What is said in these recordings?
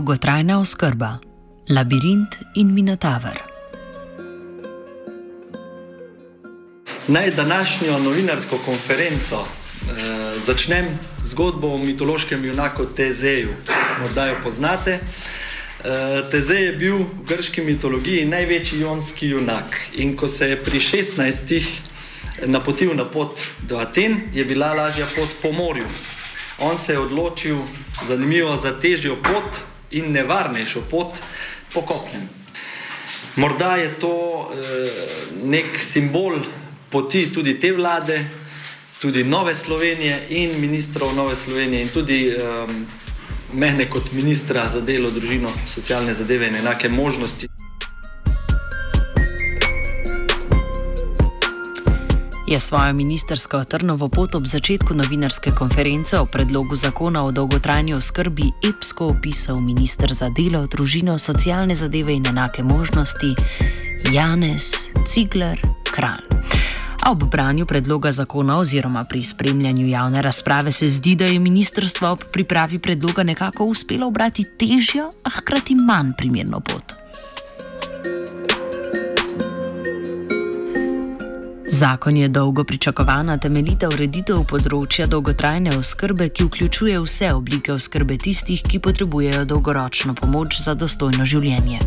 Dolgotrajna oskrba, labirint in minotaver. Naj današnjo novinarsko konferenco eh, začnem z zgodbo o mitološkem junaku Tezeju. Morda jo poznate. Eh, Tezej je bil v grški mitologiji največji jonski junak. In ko se je pri 16. napotil na pot do Aten, je bila lažja pot po morju. On se je odločil, zanimivo, za težjo pot in nevarnejšo pot po kopnem. Morda je to eh, nek simbol poti tudi te vlade, tudi Nove Slovenije in ministrov Nove Slovenije in tudi um, mene kot ministra za delo, družino, socialne zadeve in enake možnosti. Je svojo ministersko trnovo pot ob začetku novinarske konference o predlogu zakona o dolgotrajni oskrbi epsko opisal ministr za delo, družino, socialne zadeve in enake možnosti Janez Cigler Kralj. A ob branju predloga zakona oziroma pri spremljanju javne razprave se zdi, da je ministrstvo ob pripravi predloga nekako uspelo obrati težjo, a hkrati manj primerno pot. Zakon je dolgo pričakovana temeljita ureditev področja dolgotrajne oskrbe, ki vključuje vse oblike oskrbe tistih, ki potrebujejo dolgoročno pomoč za dostojno življenje.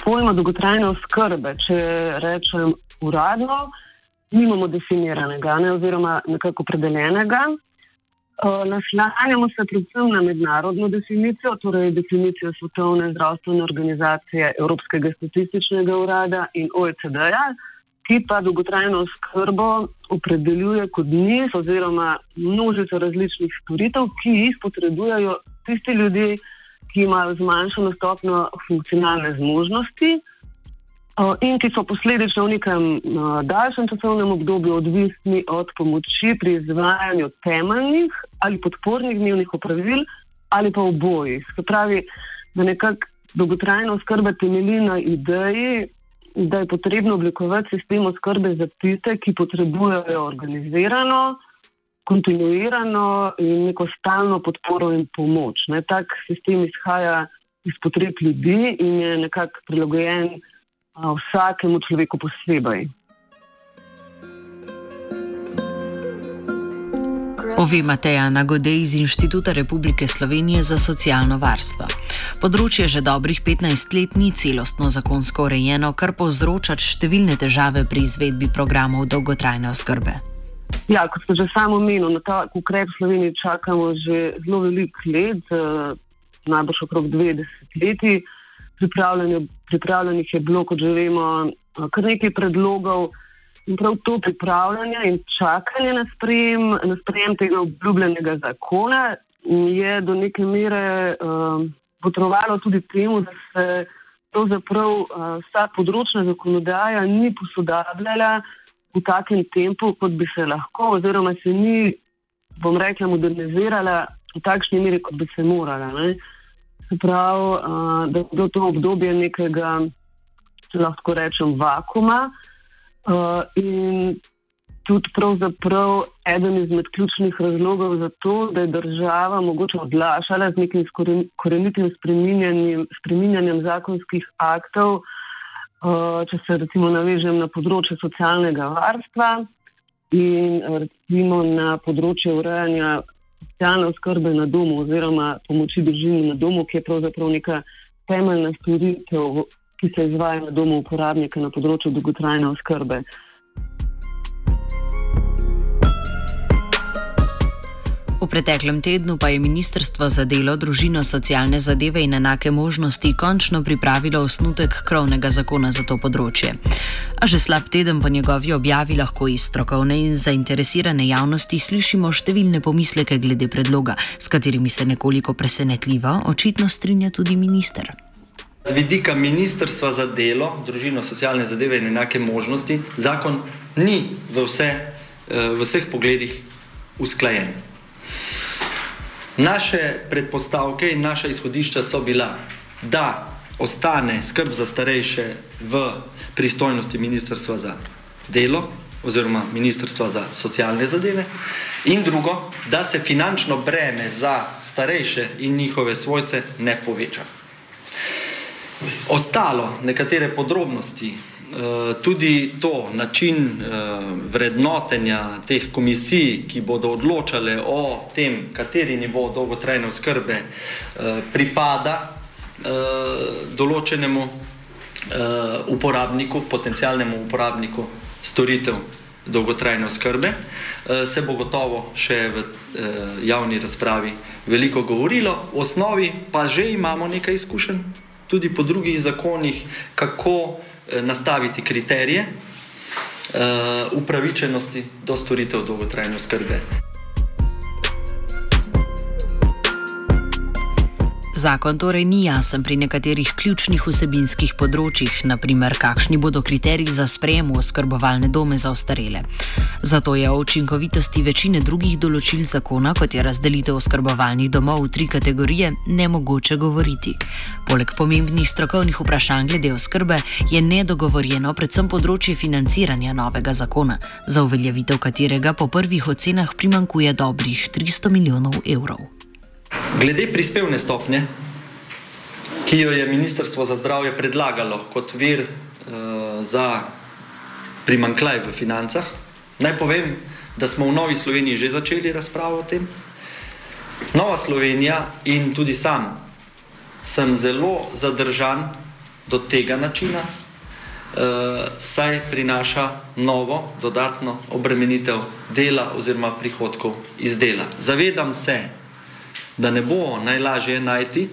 Pojma dolgotrajne oskrbe, če rečem uradno, nimamo definiranega ne, oziroma nekako opredeljenega. Naslanjamo se predvsem na mednarodno definicijo, torej definicijo Svetovne zdravstvene organizacije, Evropskega statističnega urada in OECD-ja, ki pa dolgotrajno oskrbo opredeljuje kot niz oziroma množico različnih storitev, ki jih potrebujejo tisti ljudje, ki imajo zmanjšano stopnjo funkcionalne zmožnosti in ki so posledično v nekem daljšem časovnem obdobju odvisni od pomoči pri izvajanju temeljnih ali podpornih dnevnih opravil ali pa obojih. Se pravi, da nekako dolgotrajna oskrba temelji na ideji, da je potrebno oblikovati sistem oskrbe za tiste, ki potrebujejo organizirano, kontinuirano in neko stalno podporo in pomoč. Ne, tak sistem izhaja iz potreb ljudi in je nekako prilagojen a, vsakemu človeku posebej. Ove Mateja Nagodej iz Inštituta Republike Slovenije za socialno varstvo. Področje že dobrih 15 let ni celostno zakonsko urejeno, kar povzroča številne težave pri izvedbi programov dolgotrajne oskrbe. Ja, kot ste že samo omenili, na ta ukrep v Sloveniji čakamo že zelo veliko let, najbrž okrog 20 let. Pripravljenih je bilo, kot že vemo, kar nekaj predlogov. In prav to pripravljanje in čakanje na sprejem, na sprejem tega obljubljenega zakona je do neke mere uh, potrovalo tudi temu, da se pravzaprav uh, vsa področna zakonodaja ni posodabljala v takem tempu, kot bi se lahko, oziroma se ni, bom rekla, modernizirala v takšni meri, kot bi se morala. Ne? Se pravi, uh, da je to obdobje nekega, lahko rečem, vakuma. Uh, in tudi pravzaprav eden izmed ključnih razlogov za to, da je država mogoče odlašala z nekim korenitim spreminjanjem, spreminjanjem zakonskih aktov, uh, če se recimo navežem na področje socialnega varstva in recimo na področje urejanja socialne oskrbe na domu oziroma pomoči družini na domu, ki je pravzaprav neka temeljna storitev, ki se izvaja na domu uporabnika na področju dolgotrajne oskrbe. V preteklem tednu pa je Ministrstvo za delo, družino, socialne zadeve in enake možnosti končno pripravilo osnutek krovnega zakona za to področje. A že slab teden po njegovi objavi lahko iz strokovne in zainteresirane javnosti slišimo številne pomisleke glede predloga, s katerimi se nekoliko presenetljivo očitno strinja tudi minister. Z vidika Ministrstva za delo, družino, socialne zadeve in enake možnosti zakon ni v, vse, eh, v vseh pogledih usklajen. Naše predpostavke in naša izhodišča so bila, da ostane skrb za starejše v pristojnosti Ministrstva za delo oziroma Ministrstva za socialne zadeve in drugo, da se finančno breme za starejše in njihove svojce ne poveča. Ostalo, nekatere podrobnosti, Eh, tudi to, način eh, vrednotenja teh komisij, ki bodo odločale o tem, kateri nivo dolgotrajne oskrbe eh, pripada določenemu uporabniku, potencijalnemu uporabniku storitev dolgotrajne oskrbe, se bo gotovo še v javni razpravi veliko govorilo. V osnovi pa že imamo nekaj izkušenj, tudi po drugih zakonih, kako Eh, nastaviti kriterije uh, upravičenosti do storitev dolgotrajne oskrbe. Zakon torej ni jasen pri nekaterih ključnih vsebinskih področjih, naprimer kakšni bodo kriteriji za sprejem v oskrbovalne dome za ostarele. Zato je o učinkovitosti večine drugih določil zakona, kot je razdelitev oskrbovalnih domov v tri kategorije, nemogoče govoriti. Poleg pomembnih strokovnih vprašanj glede oskrbe je nedogovorjeno predvsem področje financiranja novega zakona, za uveljavitev katerega po prvih ocenah primankuje dobrih 300 milijonov evrov. Glede prispevne stopnje, ki jo je Ministrstvo za zdravje predlagalo kot vir uh, za primankljaj v financah, naj povem, da smo v Novi Sloveniji že začeli razpravo o tem. Nova Slovenija in tudi sam sem zelo zadržan do tega načina, uh, saj prinaša novo, dodatno obremenitev dela oziroma prihodkov iz dela. Zavedam se, da ne bo najlažje najti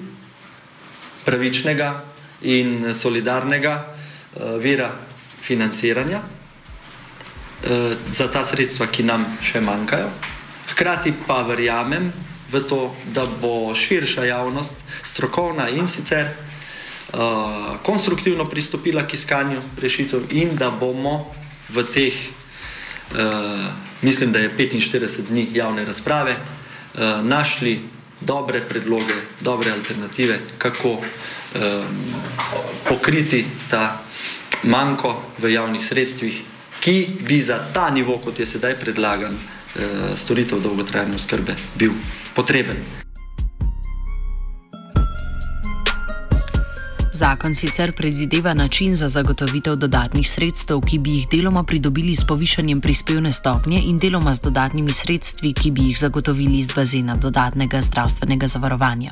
pravičnega in solidarnega uh, vira financiranja uh, za ta sredstva, ki nam še manjkajo. Hkrati pa verjamem v to, da bo širša javnost, strokovna in sicer uh, konstruktivno pristopila k iskanju rešitev in da bomo v teh, uh, mislim, da je 45 dni javne razprave, uh, našli dobre predloge, dobre alternative, kako um, pokriti ta manjko v javnih sredstvih, ki bi za ta nivo, kot je sedaj predlagan, uh, storitev dolgotrajne oskrbe, bil potreben. Zakon sicer predvideva način za zagotovitev dodatnih sredstev, ki bi jih deloma pridobili s povišanjem prispevne stopnje in deloma z dodatnimi sredstvi, ki bi jih zagotovili iz bazena dodatnega zdravstvenega zavarovanja.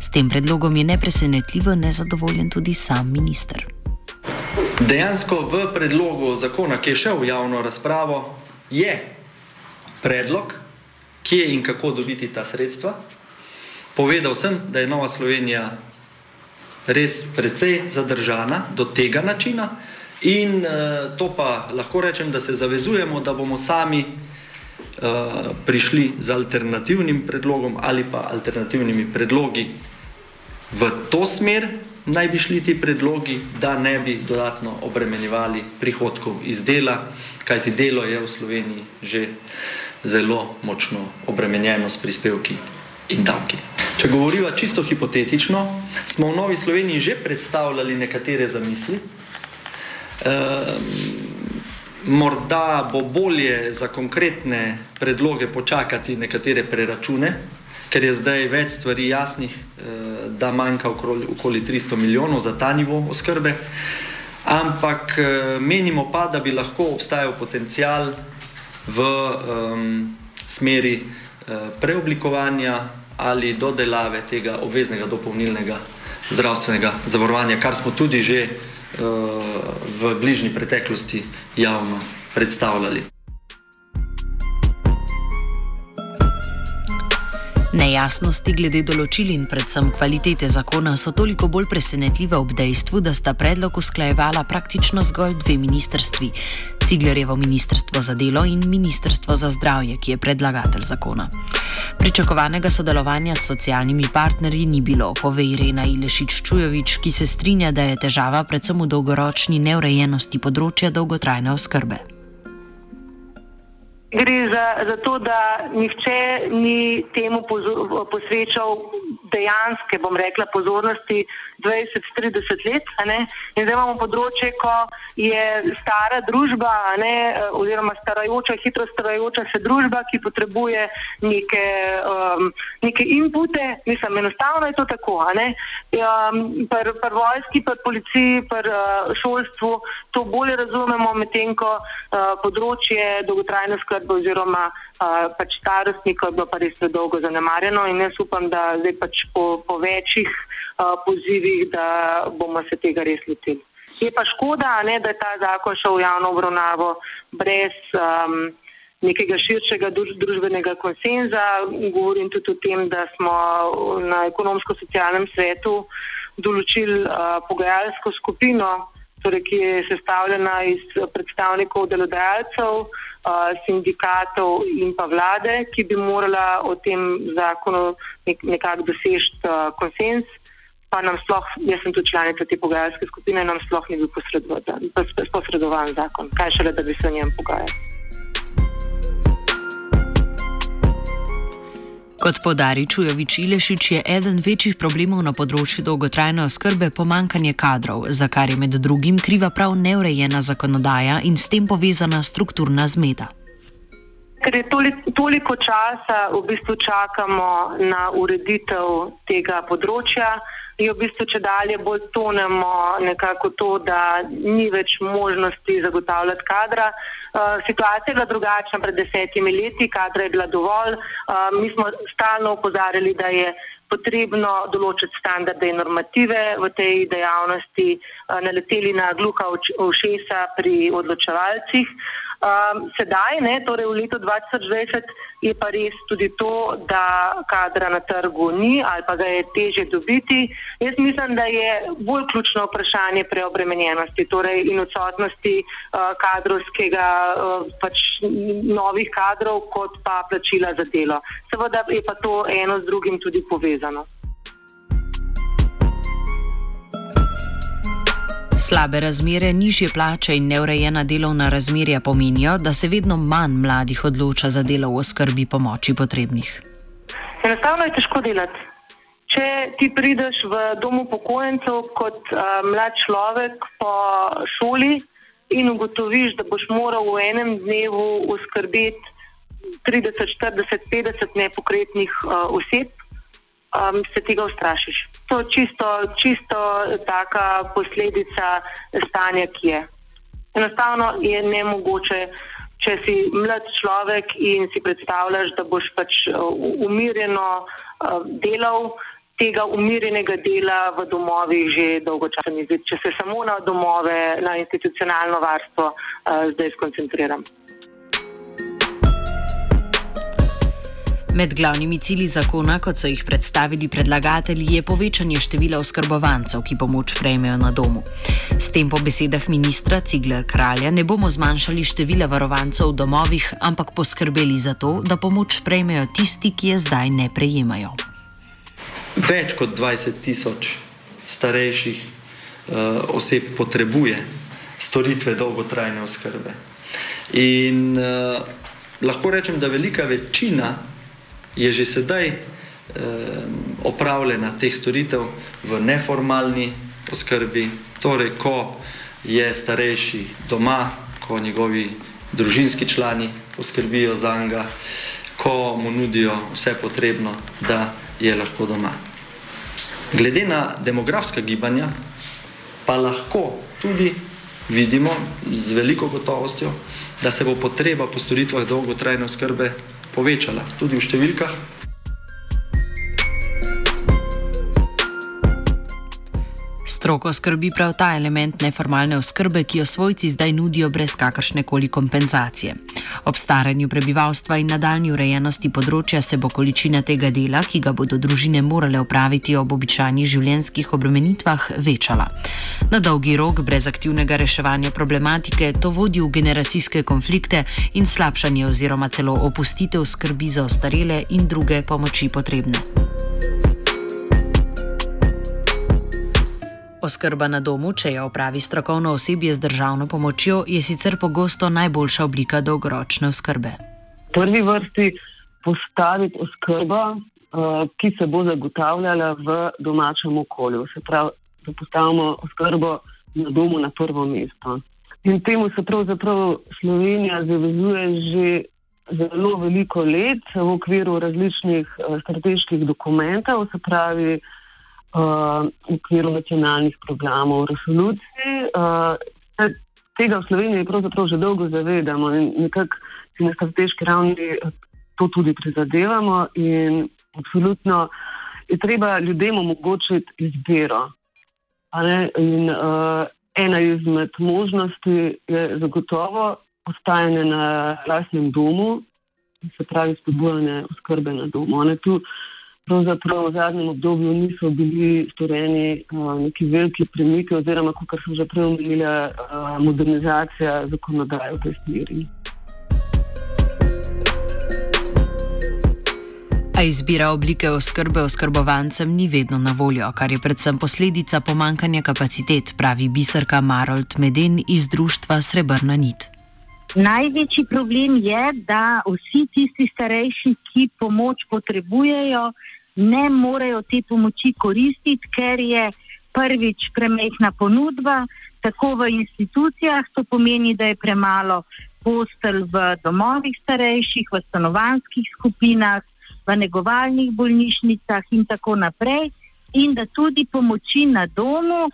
S tem predlogom je nepresenetljivo nezadovoljen tudi sam minister. Dejansko v predlogu zakona, ki je šel v javno razpravo, je predlog, kje in kako dobiti ta sredstva. Povedal sem, da je Nova Slovenija res precej zadržana do tega načina, in uh, to pa lahko rečem, da se zavezujemo, da bomo sami uh, prišli z alternativnim predlogom ali pa alternativnimi predlogi v to smer. Naj bi šli ti predlogi, da ne bi dodatno obremenjevali prihodkov iz dela, kajti delo je v Sloveniji že zelo močno obremenjeno s prispevki in davki. Če govorimo čisto hipotetično, smo v Novi Sloveniji že predstavljali nekatere zamisli. E, morda bo bolje za konkretne predloge počakati nekatere preračune, ker je zdaj več stvari jasnih, e, da manjka okoli, okoli 300 milijonov za ta nivo oskrbe. Ampak e, menimo pa, da bi lahko obstajal potencial v um, smeri preoblikovanja ali dodelave tega obveznega dopolnilnega zdravstvenega zavarovanja, kar smo tudi že v bližnji preteklosti javno predstavljali. Nejasnosti glede določil in predvsem kvalitete zakona so toliko bolj presenetljive ob dejstvu, da sta predlog usklajevala praktično zgolj dve ministrstvi: Ciglerjevo ministrstvo za delo in ministrstvo za zdravje, ki je predlagatelj zakona. Pričakovanega sodelovanja s socialnimi partnerji ni bilo, pove Irena Ilešič Čujovič, ki se strinja, da je težava predvsem v dolgoročni neurejenosti področja dolgotrajne oskrbe. Gre za, za to, da nihče ni temu posvečal dejanske, bom rekla, pozornosti 20-30 let. In zdaj imamo področje, ko je stara družba, ne, oziroma starajoča, hitro starajoča se družba, ki potrebuje neke, um, neke inpute, mislim, enostavno je to tako. Um, pri pr vojski, pri policiji, pri uh, šolstvu to bolje razumemo, medtem ko uh, področje dolgotrajne skladbe oziroma uh, pač starostnikov je bilo pa res predolgo zanemarjeno in jaz upam, da zdaj pač po, po večjih uh, pozivih, da bomo se tega res lotili. Je pa škoda, ne, da je ta zakon šel v javno obravnavo brez um, nekega širšega družbenega konsenza. Govorim tudi o tem, da smo na ekonomsko-socialnem svetu določili uh, pogajalsko skupino, torej, ki je sestavljena iz predstavnikov delodajalcev, uh, sindikatov in pa vlade, ki bi morala o tem zakonu nek, nekako doseči uh, konsens. Pa nam sploh, jaz sem tudi članica te pogajalske skupine, nam sploh ni bil posredovan, posredovan zakon. Kaj šele, da bi se o njem pogajali. Kot podari Čujovič Ilešič, je eden večjih problemov na področju dolgotrajne oskrbe pomankanje kadrov, za kar je med drugim kriva prav neurejena zakonodaja in s tem povezana strukturna zmeda. Ker je toliko časa v bistvu čakamo na ureditev tega področja, je v bistvu če dalje bolj tonemo nekako to, da ni več možnosti zagotavljati kadra. Uh, situacija je bila drugačna pred desetimi leti, kadra je bila dovolj. Uh, mi smo stalno upozarjali, da je potrebno določiti standarde in normative v tej dejavnosti, uh, naleteli na gluha ušesa pri odločevalcih. Um, sedaj, ne, torej v letu 2020, je pa res tudi to, da kadra na trgu ni ali pa ga je teže dobiti. Jaz mislim, da je bolj ključno vprašanje preobremenjenosti torej in odsotnosti uh, kadrovskega, uh, pač novih kadrov, kot pa plačila za delo. Seveda je pa to eno z drugim tudi povezano. Slabe razmere, nižje plače in neurejena delovna razmerja pomenijo, da se vedno manj mladih odloča za delo v skrbi pomoči potrebnih. Enostavno je težko delati. Če ti prideš v domu pokojnicev kot uh, mlad človek po šoli in ugotoviš, da boš moral v enem dnevu uskrbeti 30, 40, 50 nepokretnih uh, oseb, um, se tega ustrašiš. To je čisto, čisto taka posledica stanja, ki je. Enostavno je nemogoče, če si mlad človek in si predstavljaš, da boš pač uh, umirjeno uh, delal. Tega umirjenega dela v domovih že dolgo časa ni videti, če se samo na domove, na institucionalno varstvo uh, zdaj skoncentriram. Med glavnimi cilji zakona, kot so jih predstavili predlagatelji, je povečanje števila oskrbovancev, ki pomoč prejmejo na domu. S tem po besedah ministra Cigler Kralja ne bomo zmanjšali števila varovancev v domovih, ampak poskrbeli za to, da pomoč prejmejo tisti, ki je zdaj ne prejemajo. Več kot 20 tisoč starejših uh, oseb potrebuje storitve dolgotrajne oskrbe. In uh, lahko rečem, da velika večina je že sedaj eh, opravljena teh storitev v neformalni oskrbi, torej ko je starejši doma, ko njegovi družinski člani poskrbijo za njega, ko mu nudijo vse potrebno, da je lahko doma. Glede na demografska gibanja, pa lahko tudi vidimo z veliko gotovostjo, da se bo potreba po storitvah dolgotrajne oskrbe povečala, tudi v številkah. Stroko skrbi prav ta element neformalne oskrbe, ki jo svojci zdaj nudijo brez kakršne koli kompenzacije. Ob staranju prebivalstva in nadaljni urejenosti področja se bo količina tega dela, ki ga bodo družine morale opraviti ob običajnih življenjskih obremenitvah, večala. Na dolgi rok, brez aktivnega reševanja problematike, to vodi v generacijske konflikte in slabšanje oziroma celo opustitev skrbi za ostarele in druge pomoči potrebne. Oskrba na domu, če jo opravi strokovno osebje z državno pomočjo, je sicer pogosto najboljša oblika dolgoročne oskrbe. V prvi vrsti postaviti oskrbo, uh, ki se bo zagotavljala v domačem okolju. Se pravi, da postavimo oskrbo na domu na prvo mesto. In temu se pravzaprav Slovenija zavezuje že zelo veliko let v okviru različnih uh, strateških dokumentov, se pravi, v okviru nacionalnih programov, resolucij. Uh, tega v Sloveniji pravzaprav že dolgo zavedamo in nekako si na strateški ravni to tudi prizadevamo. In absolutno je treba ljudem omogočiti izbiro. In uh, ena izmed možnosti je zagotovo ostajanje na lastnem domu, se pravi spodbujanje oskrbe na domu. Tu, uh, pravzaprav v zadnjem obdobju niso bili storjeni uh, neki veliki premiki, oziroma, kot sem že prej omenila, uh, modernizacija zakonodaje v tej smeri. A izbira oblike oskrbe oskrbovancem ni vedno na voljo, kar je predvsem posledica pomankanja kapacitet, pravi biserka Marold Meden iz društva Srebrna nit. Največji problem je, da vsi tisti starejši, ki pomoč potrebujejo, ne morejo te pomoči koristiti, ker je prvič premehna ponudba, tako v institucijah, to pomeni, da je premalo postelj v domovih starejših, v stanovanskih skupinah, v negovalnih bolnišnicah in tako naprej, in da tudi pomoči na domu,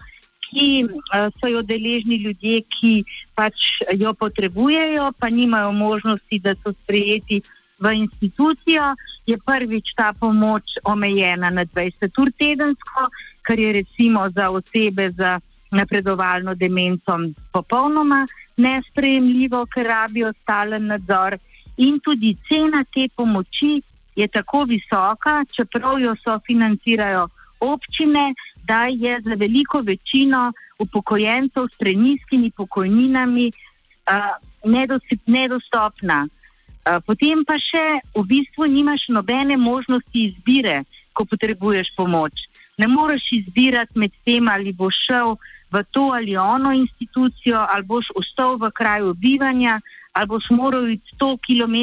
ki uh, so jo deležni ljudje, ki pač jo potrebujejo, pa nimajo možnosti, da so sprejeti v institucijo, je prvič ta pomoč omejena na 20 ur tedensko, kar je recimo za osebe z napredovalno demencom popolnoma nesprejemljivo, ker rabijo stalen nadzor. In tudi cena te pomoči je tako visoka, čeprav jo sofinancirajo občine, da je za veliko večino upokojencev s preniskimi pokojninami uh, nedostopna. Potem pa še v bistvu nimaš nobene možnosti izbire, ko potrebuješ pomoč. Ne moreš izbirati med tem, ali boš šel v to ali ono institucijo, ali boš ostal v kraju bivanja, ali boš moral iti 100 km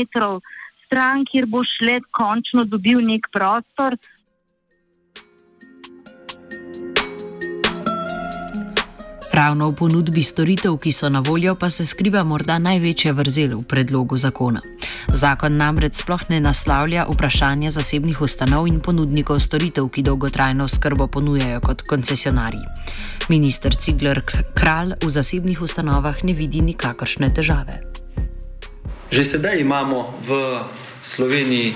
stran, kjer boš le končno dobil nek prostor, Ravno v ponudbi storitev, ki so na voljo, pa se skriva morda največja vrzel v predlogu zakona. Zakon namreč sploh ne naslavlja vprašanja zasebnih ustanov in ponudnikov storitev, ki dolgotrajno skrbo ponujajo kot koncesionarji. Ministr Cigler Kralj v zasebnih ustanovah ne vidi nikakršne težave. Že sedaj imamo v Sloveniji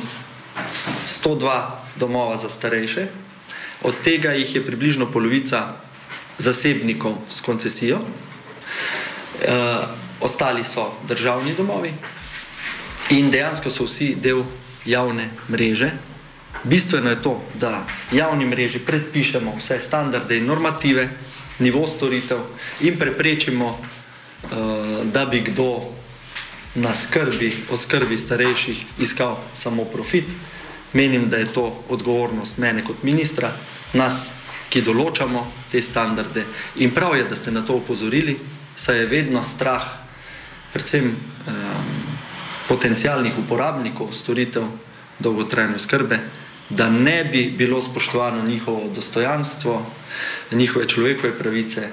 102 domova za starejše, od tega jih je približno polovica zasebnikov s koncesijo, e, ostali so državni domovi in dejansko so vsi del javne mreže. Bistveno je to, da javni mreži predpišemo vse standarde in normative, nivo storitev in preprečimo, e, da bi kdo na skrbi, o skrbi starejših iskal samo profit. Menim, da je to odgovornost mene kot ministra, nas ki določamo te standarde. In prav je, da ste na to upozorili, saj je vedno strah, predvsem um, potencijalnih uporabnikov storitev dolgotrajne skrbe, da ne bi bilo spoštovano njihovo dostojanstvo, njihove človekove pravice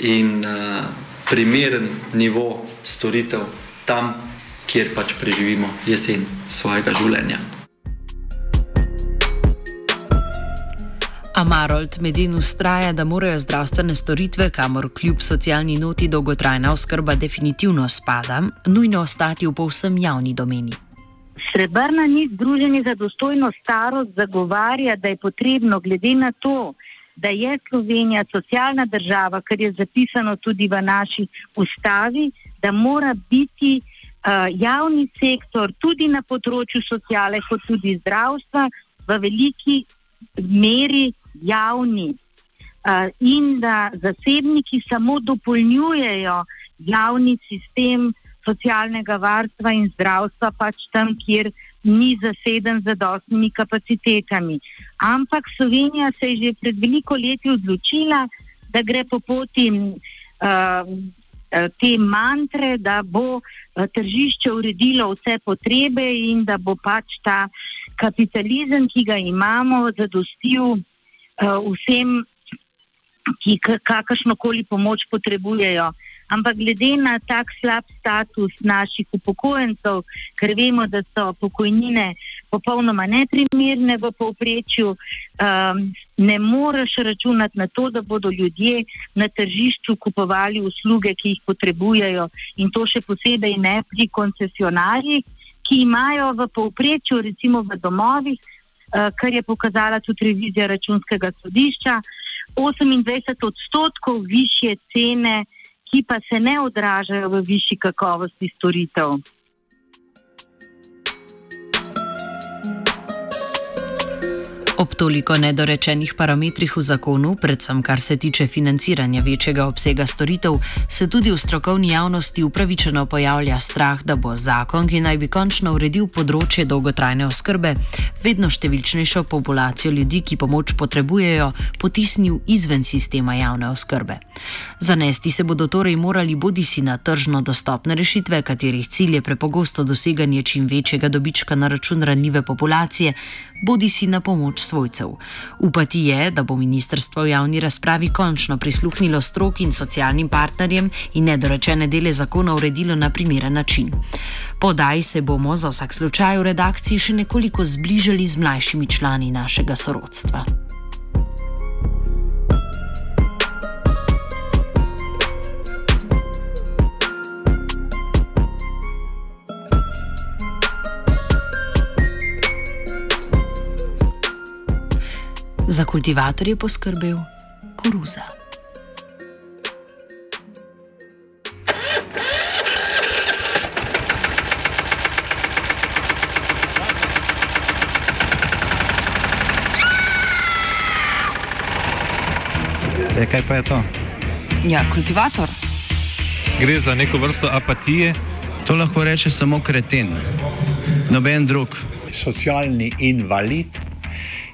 in uh, primeren nivo storitev tam, kjer pač preživimo jesen svojega življenja. Amarold Medin ustraja, da morajo zdravstvene storitve, kamor kljub socialni noti dolgotrajna oskrba definitivno spada, nujno ostati v povsem javni domeni. Srebrna nit Združenje za dostojno starost zagovarja, da je potrebno glede na to, da je Slovenija socialna država, kar je zapisano tudi v naši ustavi, da mora biti uh, javni sektor tudi na področju sociale, kot tudi zdravstva, v veliki meri javni. Uh, in da zasebniki samo dopolnjujejo javni sistem socialnega varstva in zdravstva, pač tam, kjer ni zaseden z dostnimi kapacitetami. Ampak Slovenija se je že pred veliko leti odločila, da gre po poti uh, te mantre, da bo tržišče uredilo vse potrebe in da bo pač ta kapitalizem, ki ga imamo, zadostil vsem, ki kakršnokoli pomoč potrebujejo. Ampak glede na tak slab status naših upokojencev, ker vemo, da so pokojnine popolnoma neprimerne v povprečju, um, ne moreš računati na to, da bodo ljudje na tržišču kupovali usluge, ki jih potrebujejo in to še posebej ne pri koncesionarjih, ki imajo v povprečju, recimo v domovih, kar je pokazala tudi revizija računskega sodišča, 28 odstotkov više cene ki pa se ne odražajo v višji kakovosti storitev. Ob toliko nedorečenih parametrih v zakonu, predvsem kar se tiče financiranja večjega obsega storitev, se tudi v strokovni javnosti upravičeno pojavlja strah, da bo zakon, ki naj bi končno uredil področje dolgotrajne oskrbe, vedno številčnejšo populacijo ljudi, ki pomoč potrebujejo, potisnil izven sistema javne oskrbe. Zanesti se bodo torej morali bodi si na tržno dostopne rešitve, katerih cilj je prepogosto doseganje čim večjega dobička na račun ranljive populacije, bodi si na pomoč svojcev. Upati je, da bo ministrstvo v javni razpravi končno prisluhnilo stroki in socialnim partnerjem in nedorečene dele zakona uredilo na primeren način. Podaj se bomo za vsak slučaj v redakciji še nekoliko zbližali z mlajšimi člani našega sorodstva. Kultivator je poskrbel koruza. E, kaj pa je to? Ja, kultivator. Gre za neko vrsto apatije. To lahko reče samo kreten, noben drug. Socialni invalid